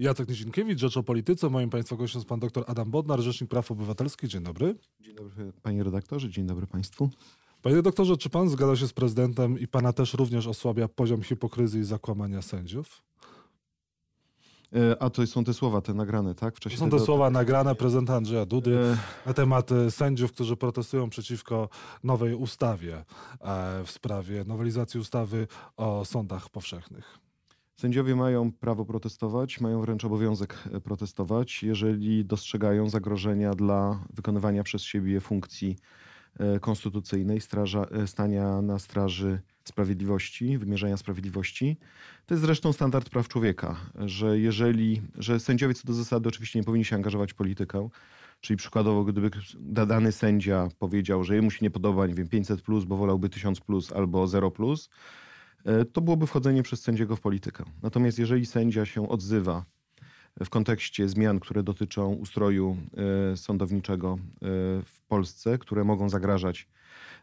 Jacek Nizinkiewicz, Rzecz o Polityce. Moim Państwa gościem jest Pan dr Adam Bodnar, Rzecznik Praw Obywatelskich. Dzień dobry. Dzień dobry Panie redaktorze, dzień dobry Państwu. Panie doktorze, czy Pan zgadza się z prezydentem i Pana też również osłabia poziom hipokryzji i zakłamania sędziów? E, a to są te słowa, te nagrane, tak? W czasie to są te tego... słowa nagrane prezydenta Andrzeja Dudy e... na temat e, sędziów, którzy protestują przeciwko nowej ustawie e, w sprawie nowelizacji ustawy o sądach powszechnych. Sędziowie mają prawo protestować, mają wręcz obowiązek protestować, jeżeli dostrzegają zagrożenia dla wykonywania przez siebie funkcji konstytucyjnej, straża, stania na straży sprawiedliwości, wymierzania sprawiedliwości. To jest zresztą standard praw człowieka, że jeżeli, że sędziowie co do zasady oczywiście nie powinni się angażować w politykę, czyli przykładowo gdyby dany sędzia powiedział, że jemu się nie podoba, nie wiem, 500 plus, bo wolałby 1000 plus albo 0 plus, e, to byłoby wchodzenie przez sędziego w politykę. Natomiast jeżeli sędzia się odzywa w kontekście zmian, które dotyczą ustroju e, sądowniczego e, w Polsce, które mogą zagrażać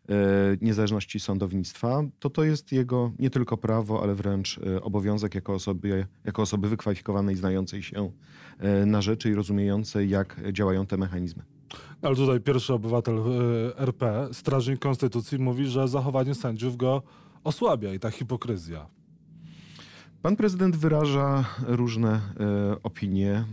E, niezależności sądownictwa, to to jest jego nie tylko prawo, ale wręcz e, obowiązek jako osoby, jako osoby wykwalifikowanej, znającej się e, na rzeczy i rozumiejącej, jak działają te mechanizmy. Ale tutaj pierwszy obywatel RP, strażnik konstytucji, mówi, że zachowanie sędziów go osłabia i ta hipokryzja. Pan prezydent wyraża różne e, opinie. E,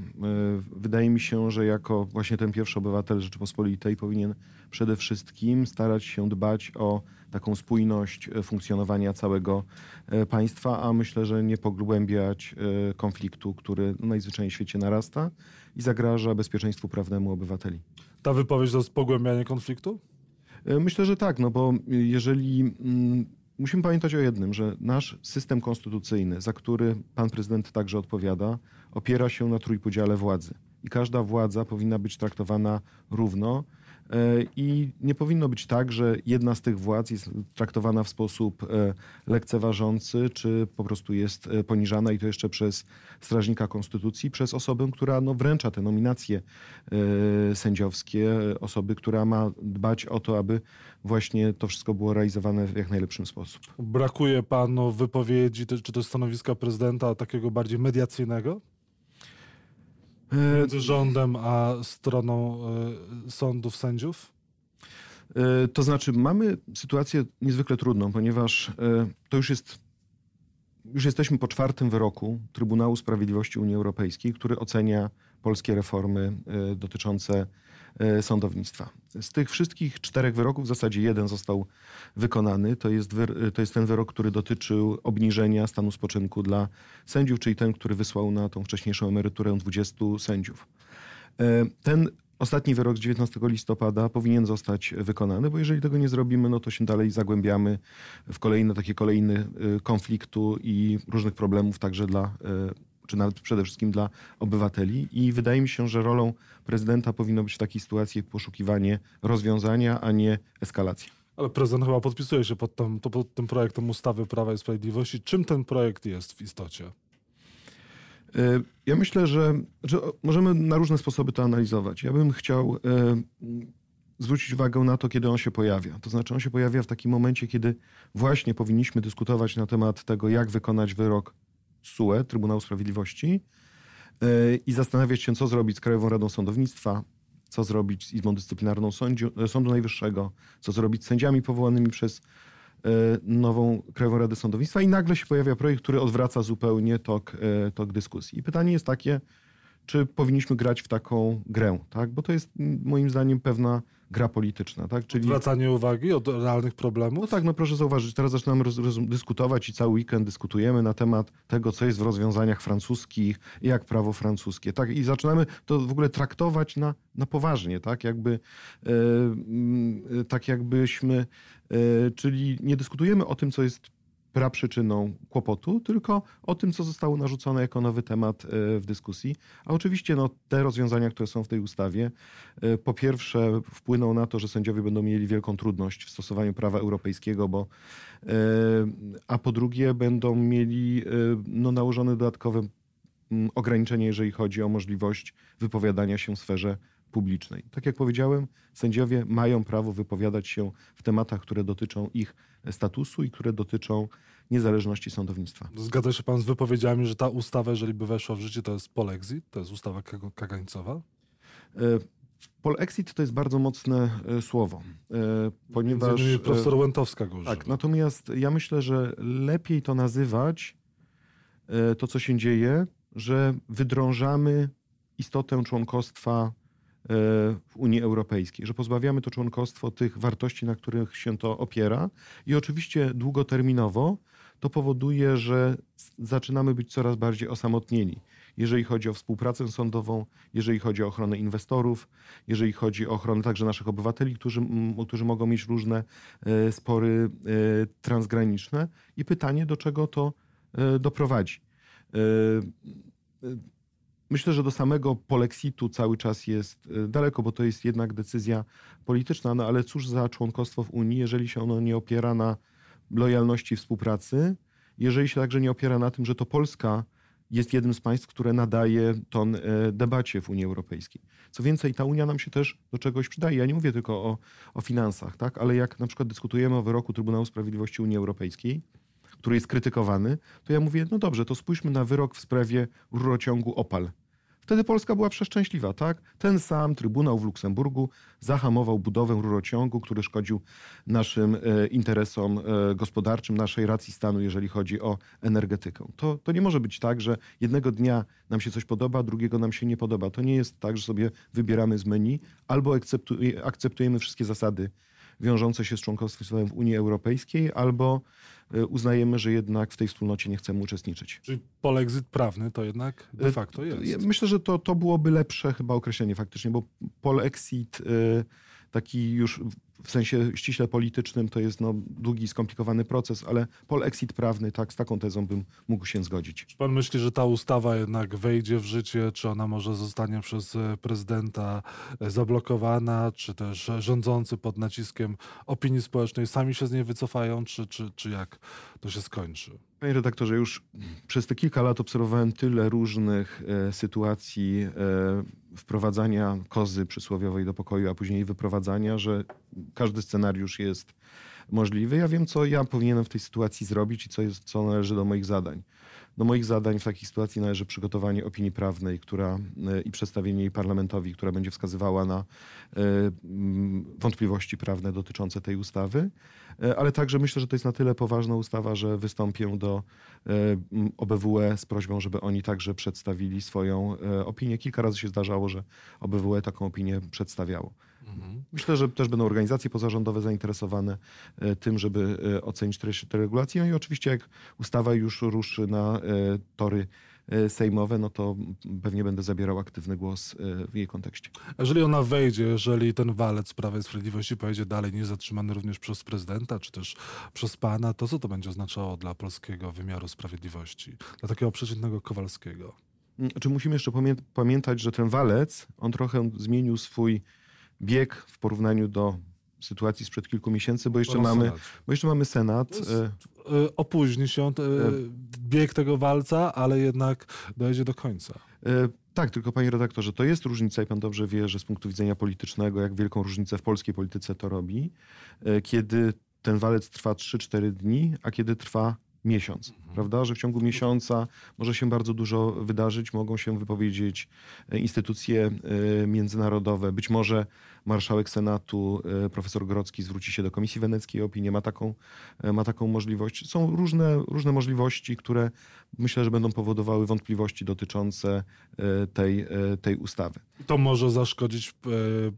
wydaje mi się, że jako właśnie ten pierwszy obywatel Rzeczypospolitej powinien przede wszystkim starać się dbać o taką spójność e, funkcjonowania całego państwa, a myślę, że nie pogłębiać konfliktu, który najzwyczajniej w świecie narasta i zagraża bezpieczeństwu prawnemu obywateli. Ta wypowiedź to jest pogłębianie konfliktu? Myślę, że tak, no bo jeżeli mm, musimy pamiętać o jednym, że nasz system konstytucyjny, za który pan prezydent także odpowiada, opiera się na trójpodziale władzy. I każda władza powinna być traktowana równo I nie powinno być tak, że jedna z tych władz jest traktowana w sposób e, lekceważący, czy po prostu jest e, poniżana i to jeszcze przez strażnika konstytucji, przez osobę, która no, wręcza te nominacje sędziowskie, osoby, która ma dbać o to, aby właśnie to wszystko było realizowane w jak najlepszym sposób. Brakuje panu wypowiedzi, czy to stanowiska prezydenta takiego bardziej mediacyjnego? Między rządem a stroną e, sądów, sędziów? E, to znaczy, mamy sytuację niezwykle trudną, ponieważ e, to już jest. Już jesteśmy po czwartym wyroku Trybunału Sprawiedliwości Unii Europejskiej, który ocenia polskie reformy dotyczące sądownictwa. Z tych wszystkich czterech wyroków w zasadzie jeden został wykonany. To jest, to jest ten wyrok, który dotyczył obniżenia stanu spoczynku dla sędziów, czyli ten, który wysłał na tą wcześniejszą emeryturę 20 sędziów. E, ten ostatni wyrok z 19 listopada powinien zostać wykonany, bo jeżeli tego nie zrobimy, no to się dalej zagłębiamy w kolejne takie kolejny e, konfliktu i różnych problemów także dla czy nawet przede wszystkim dla obywateli. I wydaje mi się, że rolą prezydenta powinno być w takiej sytuacji poszukiwanie rozwiązania, a nie eskalacja. Ale prezydent chyba podpisuje się pod, tym, pod tym projektem ustawy Prawa i Sprawiedliwości. Czym ten projekt jest w istocie? E, ja myślę, że, że możemy na różne sposoby to analizować. Ja bym chciał e, zwrócić uwagę na to, kiedy on się pojawia. To znaczy, on się pojawia w takim momencie, kiedy właśnie powinniśmy dyskutować na temat tego, jak wykonać wyrok TSUE, Trybunału Sprawiedliwości e, i zastanawiać się, co zrobić z Krajową Radą Sądownictwa, co zrobić z Izbą Dyscyplinarną Sądziu, e, Sądu Najwyższego, co zrobić z sędziami powołanymi przez e, nową Krajową Radę Sądownictwa i nagle się pojawia projekt, który odwraca zupełnie tok, tok dyskusji. I pytanie jest takie, czy powinniśmy grać w taką grę, tak? Bo to jest moim zdaniem pewna gra polityczna, tak? Czyli... Odwracanie uwagi od realnych problemów? No tak, no proszę zauważyć, teraz zaczynamy dyskutować i cały weekend dyskutujemy na temat tego, co jest w rozwiązaniach francuskich jak prawo francuskie, tak? I zaczynamy to w ogóle traktować na, na poważnie, tak? Jakby, e, tak jakbyśmy, e, czyli nie dyskutujemy o tym, co jest praprzyczyną kłopotu, tylko o tym, co zostało narzucone jako nowy temat e, w dyskusji. A oczywiście no, te rozwiązania, które są w tej ustawie, e, po pierwsze wpłyną na to, że sędziowie będą mieli wielką trudność w stosowaniu prawa europejskiego, bo e, a po drugie będą mieli no, nałożone dodatkowe ograniczenie, jeżeli chodzi o możliwość wypowiadania się w sferze publicznej. Tak jak powiedziałem, sędziowie mają prawo wypowiadać się w tematach, które dotyczą ich statusu i które dotyczą niezależności sądownictwa. Zgadza się pan z wypowiedziami, że ta ustawa, jeżeli by weszła w życie, to jest polexit, to jest ustawa kagańcowa? E, polexit to jest bardzo mocne e, słowo, ponieważ... Między profesor Łętowska go używa. Tak, natomiast ja myślę, że lepiej to nazywać, to co się dzieje, że wydrążamy istotę członkostwa w Unii Europejskiej, że pozbawiamy to członkostwo tych wartości, na których się to opiera i oczywiście długoterminowo to powoduje, że zaczynamy być coraz bardziej osamotnieni. Jeżeli chodzi o współpracę sądową, jeżeli chodzi o ochronę inwestorów, jeżeli chodzi o ochronę także naszych obywateli, którzy, którzy mogą mieć różne e, spory e, transgraniczne. I pytanie, do czego to e, doprowadzi. Myślę, że do samego polexitu cały czas jest y, daleko, bo to jest jednak decyzja polityczna, no ale cóż za członkostwo w Unii, jeżeli się ono nie opiera na lojalności współpracy, jeżeli się także nie opiera na tym, że to Polska jest jednym z państw, które nadaje ton y, debacie w Unii Europejskiej. Co więcej, ta Unia nam się też do czegoś przydaje. Ja nie mówię tylko o, o finansach, tak? ale jak na przykład dyskutujemy o wyroku Trybunału Sprawiedliwości Unii Europejskiej, który jest krytykowany, to ja mówię, no dobrze, to spójrzmy na wyrok w sprawie rurociągu Opal. Wtedy Polska była przeszczęśliwa, tak? Ten sam Trybunał w Luksemburgu zahamował budowę rurociągu, który szkodził naszym e, interesom e, gospodarczym, naszej racji stanu, jeżeli chodzi o energetykę. To, to nie może być tak, że jednego dnia nam się coś podoba, drugiego nam się nie podoba. To nie jest tak, że sobie wybieramy z menu albo akceptujemy wszystkie zasady wiążące się z członkostwem w Unii Europejskiej, albo e, uznajemy, że jednak w tej wspólnocie nie chcemy uczestniczyć. Czyli polexit prawny to jednak de facto jest. Myślę, że to, to byłoby lepsze chyba określenie faktycznie, bo polexit e, taki już w sensie ściśle politycznym to jest no, długi, skomplikowany proces, ale polexit prawny, tak, z taką tezą bym mógł się zgodzić. Czy pan myśli, że ta ustawa jednak wejdzie w życie, czy ona może zostanie przez e, prezydenta e, zablokowana, czy też rządzący pod naciskiem opinii społecznej sami się z niej wycofają, czy, czy, czy jak to się skończy? Panie redaktorze, już przez te kilka lat obserwowałem tyle różnych e, sytuacji e, wprowadzania kozy przysłowiowej do pokoju, a później wyprowadzania, że każdy scenariusz jest możliwy. Ja wiem, co ja powinienem w tej sytuacji zrobić i co, jest, co należy do moich zadań. Do moich zadań w takiej sytuacji należy przygotowanie opinii prawnej która, e, i przedstawienie jej parlamentowi, która będzie wskazywała na e, wątpliwości prawne dotyczące tej ustawy. E, ale także myślę, że to jest na tyle poważna ustawa, że wystąpię do OBWE z prośbą, żeby oni także przedstawili swoją opinię. Kilka razy się zdarzało, że OBWE taką opinię przedstawiało. Mhm. Myślę, że też będą organizacje pozarządowe zainteresowane e, tym, żeby e, ocenić treść tej regulacji. No i oczywiście jak ustawa już ruszy na e, tory sejmowe, no to pewnie będę zabierał aktywny głos w jej kontekście. Jeżeli ona wejdzie, jeżeli ten walec Prawa i Sprawiedliwości pojedzie dalej, nie zatrzymany również przez prezydenta, czy też przez pana, to co to będzie oznaczało dla polskiego wymiaru sprawiedliwości, dla takiego przeciętnego Kowalskiego? Mm, czy musimy jeszcze pamiętać, że ten walec, on trochę zmienił swój bieg w porównaniu do sytuacji sprzed kilku miesięcy, bo jeszcze, mamy, bo jeszcze mamy Senat. E, e, opóźni się e, bieg tego walca, ale jednak dojdzie do końca. Tak, tylko panie redaktorze, to jest różnica i pan dobrze wie, że z punktu widzenia politycznego, jak wielką różnicę w polskiej polityce to robi, kiedy ten walec trwa 3-4 dni, a kiedy trwa miesiąc, mhm. prawda? Że w ciągu miesiąca może się bardzo dużo wydarzyć, mogą się wypowiedzieć e, instytucje e, międzynarodowe, być może marszałek Senatu, e, profesor Grocki zwróci się do Komisji Weneckiej o opinię, ma taką, ma taką możliwość. Są różne, różne możliwości, które myślę, że będą powodowały wątpliwości dotyczące tej, tej ustawy. To może zaszkodzić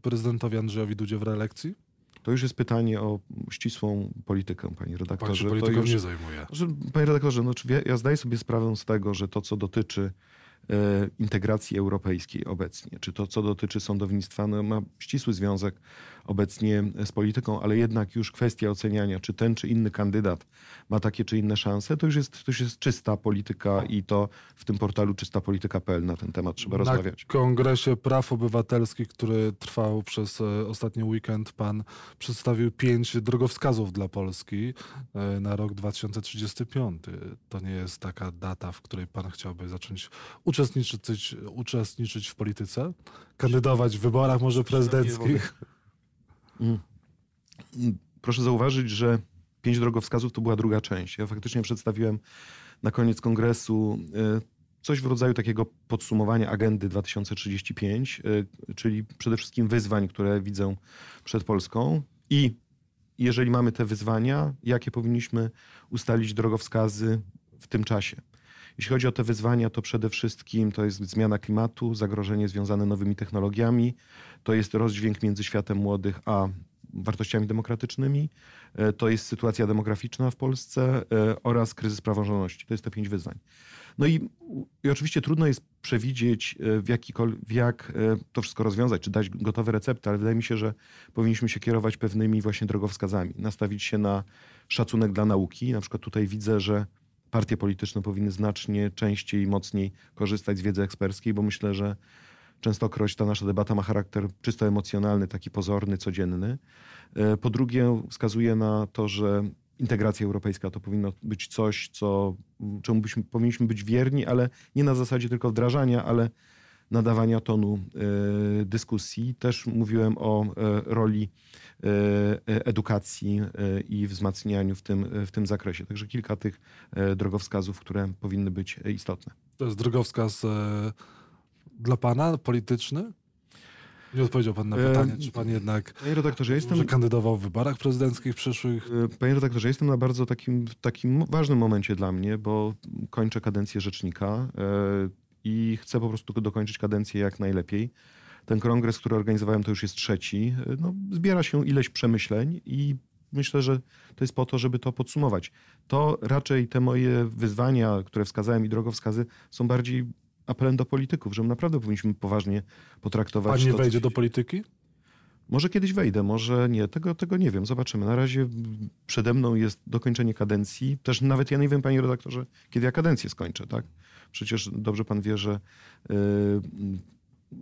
prezydentowi Andrzejowi Dudzie w reelekcji? To już jest pytanie o ścisłą politykę, panie redaktorze. Pan się polityką już, nie zajmuje. Panie redaktorze, no, ja zdaję sobie sprawę z tego, że to, co dotyczy integracji europejskiej obecnie, czy to, co dotyczy sądownictwa, no, ma ścisły związek obecnie z polityką, ale jednak już kwestia oceniania, czy ten czy inny kandydat ma takie czy inne szanse, to już jest, to już jest czysta polityka i to w tym portalu czystapolityka.pl na ten temat trzeba na rozmawiać. W Kongresie Praw Obywatelskich, który trwał przez e, ostatni weekend, pan przedstawił pięć drogowskazów dla Polski e, na rok 2035. To nie jest taka data, w której pan chciałby zacząć uczestniczyć uczestniczyć, uczestniczyć w polityce, kandydować w wyborach może prezydenckich. Mm. Proszę zauważyć, że pięć drogowskazów to była druga część. Ja faktycznie przedstawiłem na koniec kongresu coś w rodzaju takiego podsumowania agendy 2035, czyli przede wszystkim wyzwań, które widzę przed Polską i jeżeli mamy te wyzwania, jakie powinniśmy ustalić drogowskazy w tym czasie. Jeśli chodzi o te wyzwania, to przede wszystkim to jest zmiana klimatu, zagrożenie związane nowymi technologiami, to jest rozdźwięk między światem młodych a wartościami demokratycznymi, e, to jest sytuacja demograficzna w Polsce e, oraz kryzys praworządności. To jest te pięć wyzwań. No i, i oczywiście trudno jest przewidzieć, e, w, w jak to wszystko rozwiązać, czy dać gotowe recepty, ale wydaje mi się, że powinniśmy się kierować pewnymi właśnie drogowskazami, nastawić się na szacunek dla nauki. Na przykład tutaj widzę, że partie polityczne powinny znacznie częściej i mocniej korzystać z wiedzy eksperckiej, bo myślę, że częstokroć ta nasza debata ma charakter czysto emocjonalny, taki pozorny, codzienny. E, po drugie, wskazuje na to, że integracja europejska to powinno być coś, co, czemu byśmy, powinniśmy być wierni, ale nie na zasadzie tylko wdrażania, ale nadawania tonu e, dyskusji. Też mówiłem o e, roli edukacji i wzmacnianiu w tym, w tym zakresie. Także kilka tych drogowskazów, które powinny być istotne. To jest drogowskaz dla pana polityczny? Nie odpowiedział pan na pytanie, czy pan jednak Panie redaktorze, ja jestem... kandydował w wyborach prezydenckich przyszłych? Panie redaktorze, jestem na bardzo takim, takim ważnym momencie dla mnie, bo kończę kadencję rzecznika e, i chcę po prostu dokończyć kadencję jak najlepiej. Ten kongres, który organizowałem, to już jest trzeci. No, zbiera się ileś przemyśleń i myślę, że to jest po to, żeby to podsumować. To raczej te moje wyzwania, które wskazałem i drogowskazy, są bardziej apelem do polityków, że naprawdę powinniśmy poważnie potraktować. Pan nie to, wejdzie do polityki? Może kiedyś wejdę, może nie. Tego, tego nie wiem. Zobaczymy. Na razie przede mną jest dokończenie kadencji. Też nawet ja nie wiem, panie redaktorze, kiedy ja kadencję skończę, tak? Przecież dobrze pan wie, że yy,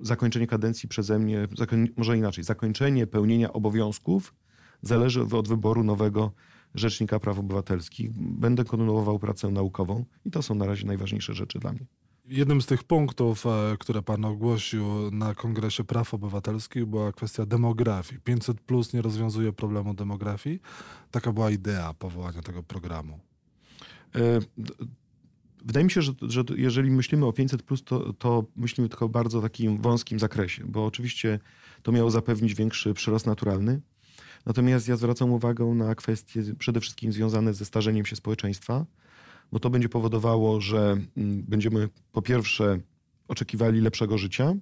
zakończenie kadencji przeze mnie, może inaczej, zakończenie pełnienia obowiązków zależy od wyboru nowego Rzecznika Praw Obywatelskich. Będę kontynuował pracę naukową i to są na razie najważniejsze rzeczy dla mnie. Jednym z tych punktów, e, które pan ogłosił na Kongresie Praw Obywatelskich była kwestia demografii. 500 plus nie rozwiązuje problemu demografii. Taka była idea powołania tego programu. E, wydaje mi się, że, że jeżeli myślimy o 500, plus, to, to myślimy tylko o bardzo takim wąskim zakresie, bo oczywiście to miało zapewnić większy przyrost naturalny. Natomiast ja zwracam uwagę na kwestie przede wszystkim związane ze starzeniem się społeczeństwa bo to będzie powodowało, że mm, będziemy po pierwsze oczekiwali lepszego życia,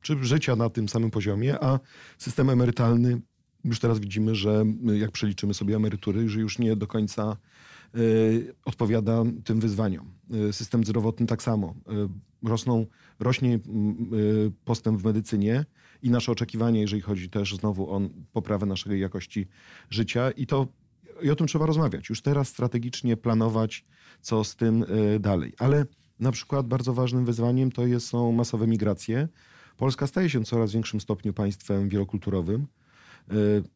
czy życia na tym samym poziomie, a system emerytalny już teraz widzimy, że y, jak przeliczymy sobie emerytury, że już nie do końca y, odpowiada tym wyzwaniom. Y, system zdrowotny tak samo. Rosną, rośnie postęp w medycynie i nasze oczekiwania, jeżeli chodzi też znowu o poprawę naszej jakości życia i to i o tym trzeba rozmawiać. Już teraz strategicznie planować, co z tym y, dalej. Ale na przykład bardzo ważnym wyzwaniem to jest, są masowe migracje. Polska staje się w coraz większym stopniu państwem wielokulturowym. Y,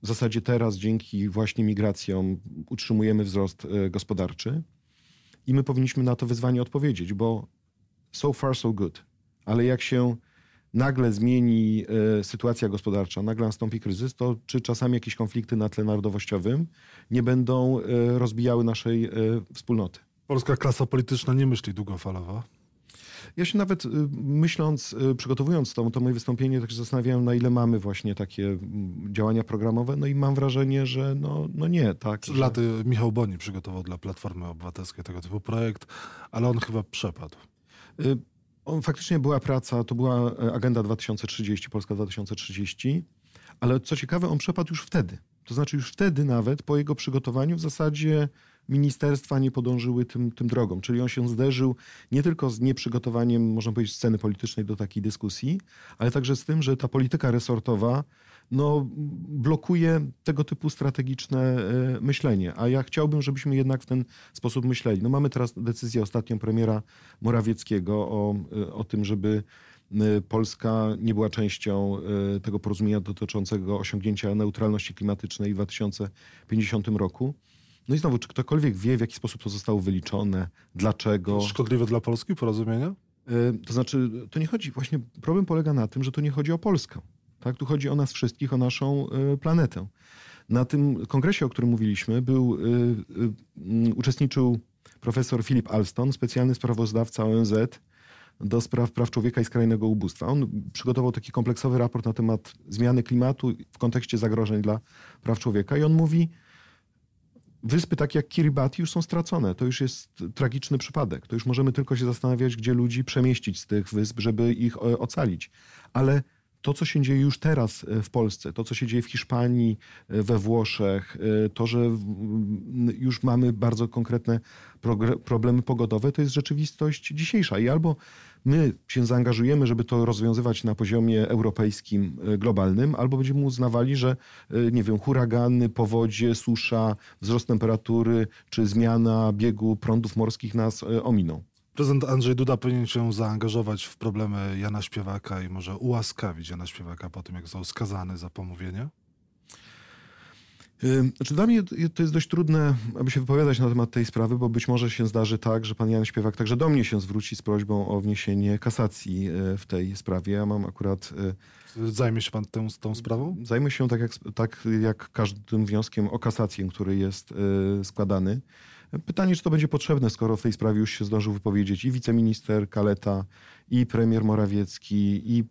w zasadzie teraz dzięki właśnie migracjom utrzymujemy wzrost y, gospodarczy i my powinniśmy na to wyzwanie odpowiedzieć, bo so far so good. Ale jak się nagle zmieni e, sytuacja gospodarcza, nagle nastąpi kryzys, to czy czasami jakieś konflikty na tle narodowościowym nie będą e, rozbijały naszej e, wspólnoty? Polska klasa polityczna nie myśli długofalowo. Ja się nawet myśląc, przygotowując to, to moje wystąpienie, tak się zastanawiałem, na ile mamy właśnie takie działania programowe, no i mam wrażenie, że no, no nie, tak. Przed laty Michał Boni przygotował dla Platformy Obywatelskiej tego typu projekt, ale on chyba przepadł. On faktycznie była praca, to była e, agenda 2030, Polska 2030, ale co ciekawe, on przepadł już wtedy. To znaczy już wtedy nawet po jego przygotowaniu w zasadzie ministerstwa nie podążyły tym, tym drogą. Czyli on się zderzył nie tylko z nieprzygotowaniem, można powiedzieć, sceny politycznej do takiej dyskusji, ale także z tym, że ta polityka resortowa no, blokuje tego typu strategiczne e, myślenie. A ja chciałbym, żebyśmy jednak w ten sposób myśleli. No, mamy teraz decyzję ostatnią premiera Morawieckiego o, e, o tym, żeby e, Polska nie była częścią tego porozumienia dotyczącego osiągnięcia neutralności klimatycznej w 2050 roku. No i znowu, czy ktokolwiek wie, w jaki sposób to zostało wyliczone, dlaczego? Szkodliwe dla Polski porozumienia? To znaczy, to nie chodzi, właśnie problem polega na tym, że to nie chodzi o Polskę. Tak? Tu chodzi o nas wszystkich, o naszą y, planetę. Na tym kongresie, o którym mówiliśmy, był, y, y, uczestniczył profesor Philip Alston, specjalny sprawozdawca ONZ do spraw praw człowieka i skrajnego ubóstwa. On przygotował taki kompleksowy raport na temat zmiany klimatu w kontekście zagrożeń dla praw człowieka i on mówi, wyspy takie jak Kiribati już są stracone. To już jest tragiczny przypadek. To już możemy tylko się zastanawiać, gdzie ludzi przemieścić z tych wysp, żeby ich e, ocalić. Ale to, co się dzieje już teraz e, w Polsce, to, co się dzieje w Hiszpanii, e, we Włoszech, to, że już mamy bardzo konkretne problemy pogodowe, to jest rzeczywistość dzisiejsza. I albo my się zaangażujemy, żeby to rozwiązywać na poziomie europejskim, e, globalnym, albo będziemy uznawali, że e, nie wiem, huragany, powodzie, susza, wzrost temperatury czy zmiana biegu prądów morskich nas e, ominą. Prezydent Andrzej Duda powinien się zaangażować w problemy Jana Śpiewaka i może ułaskawić Jana Śpiewaka po tym, jak został skazany za pomówienie? Znaczy dla mnie to jest dość trudne, aby się wypowiadać na temat tej sprawy, bo być może się zdarzy tak, że pan Jan Śpiewak także do mnie się zwróci z prośbą o wniesienie kasacji e, w tej sprawie. Ja mam akurat... E, Zajmie się pan tą, tą sprawą? Zajmę się tak jak, tak jak każdym wnioskiem o kasację, który jest e, składany. Pytanie, czy to będzie potrzebne, skoro w tej sprawie już się zdążył wypowiedzieć i wiceminister Kaleta, i premier Morawiecki, i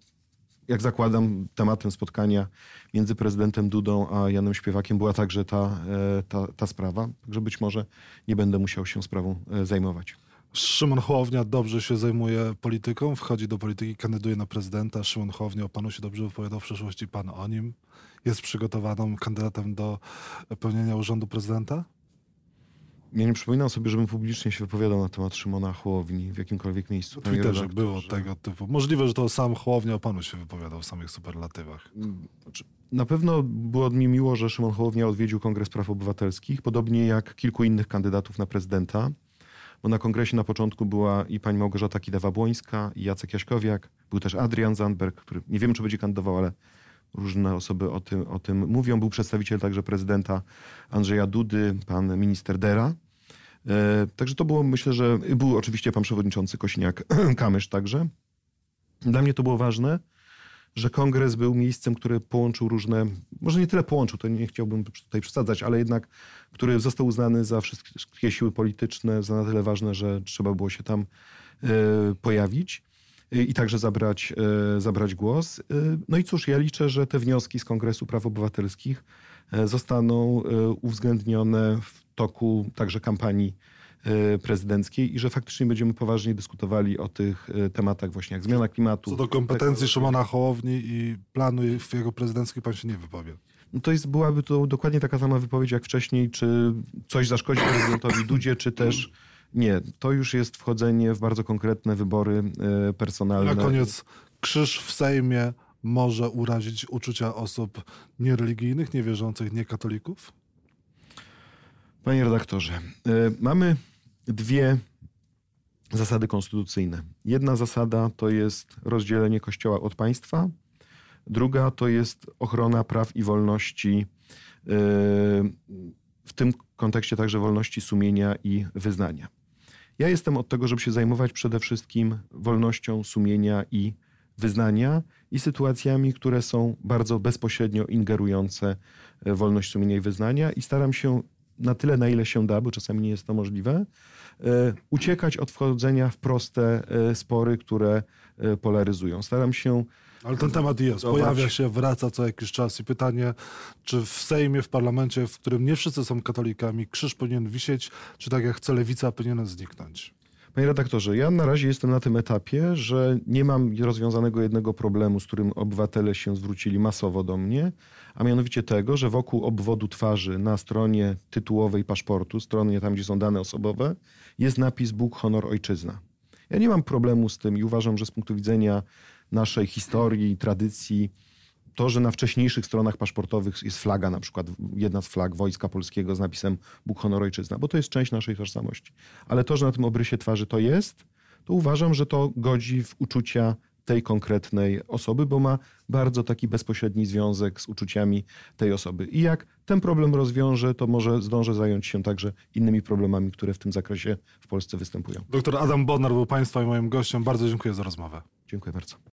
jak zakładam, tematem spotkania między prezydentem Dudą a Janem Śpiewakiem była także ta, e, ta, ta sprawa. Także być może nie będę musiał się sprawą e, zajmować. Szymon Hołownia dobrze się zajmuje polityką, wchodzi do polityki, kandyduje na prezydenta. Szymon Hołownia o panu się dobrze wypowiadał w przeszłości, pan o nim. Jest przygotowanym kandydatem do pełnienia urzędu prezydenta? Ja nie przypominam sobie, żebym publicznie się wypowiadał na temat Szymona Hołowni w jakimkolwiek miejscu. Twitterze było tego typu. Możliwe, że to sam Hołownia o panu się wypowiadał w samych superlatywach. Mm, znaczy, na pewno było mi miło, że Szymon Hołownia odwiedził Kongres Praw Obywatelskich, podobnie jak kilku innych kandydatów na prezydenta. Bo na kongresie na początku była i pani Małgorzata Kidawa-Błońska, i Jacek Jaśkowiak, był też Adrian Zandberg, który nie wiem, czy będzie kandydował, ale Różne osoby o tym, o tym mówią. Był przedstawiciel także prezydenta Andrzeja Dudy, pan minister Dera. E, także to było, myślę, że był oczywiście pan przewodniczący Kośniak-Kamysz także. Dla mnie to było ważne, że kongres był miejscem, które połączył różne, może nie tyle połączył, to nie chciałbym tutaj przesadzać, ale jednak, który został uznany za wszystkie siły polityczne, za na tyle ważne, że trzeba było się tam e, pojawić i także zabrać, e, zabrać głos. E, no i cóż, ja liczę, że te wnioski z Kongresu Praw Obywatelskich zostaną uwzględnione w toku także kampanii prezydenckiej i że faktycznie będziemy poważnie dyskutowali o tych tematach właśnie jak zmiana klimatu. Co do kompetencji Szymona Hołowni i planu w jego prezydenckiej pan się nie wypowie. No to jest, byłaby to dokładnie taka sama wypowiedź jak wcześniej, czy coś zaszkodzi prezydentowi Dudzie, czy też nie, to już jest wchodzenie w bardzo konkretne wybory e, personalne. Na koniec, krzyż w Sejmie może urazić uczucia osób niereligijnych, niewierzących, niekatolików? Panie redaktorze, e, mamy dwie zasady konstytucyjne. Jedna zasada to jest rozdzielenie Kościoła od państwa, druga to jest ochrona praw i wolności, e, w tym kontekście także wolności sumienia i wyznania. Ja jestem od tego, żeby się zajmować przede wszystkim wolnością sumienia i wyznania i sytuacjami, które są bardzo bezpośrednio ingerujące w wolność sumienia i wyznania i staram się na tyle, na ile się da, bo czasami nie jest to możliwe, e, uciekać od wchodzenia w proste e, spory, które e, polaryzują. Staram się ale ten temat jest, pojawia się, wraca co jakiś czas i pytanie, czy w Sejmie, w parlamencie, w którym nie wszyscy są katolikami, krzyż powinien wisieć, czy tak jak chce lewica, powinien zniknąć? Panie redaktorze, ja na razie jestem na tym etapie, że nie mam rozwiązanego jednego problemu, z którym obywatele się zwrócili masowo do mnie, a mianowicie tego, że wokół obwodu twarzy na stronie tytułowej paszportu, stronie tam, gdzie są dane osobowe, jest napis Bóg, honor, ojczyzna. Ja nie mam problemu z tym i uważam, że z punktu widzenia naszej historii, tradycji. To, że na wcześniejszych stronach paszportowych jest flaga, na przykład jedna z flag Wojska Polskiego z napisem Bóg, honor, ojczyzna, bo to jest część naszej tożsamości. Ale to, że na tym obrysie twarzy to jest, to uważam, że to godzi w uczucia tej konkretnej osoby, bo ma bardzo taki bezpośredni związek z uczuciami tej osoby. I jak ten problem rozwiąże, to może zdążę zająć się także innymi problemami, które w tym zakresie w Polsce występują. Doktor Adam Bodnar był Państwa i moim gościem. Bardzo dziękuję za rozmowę. Dziękuję bardzo.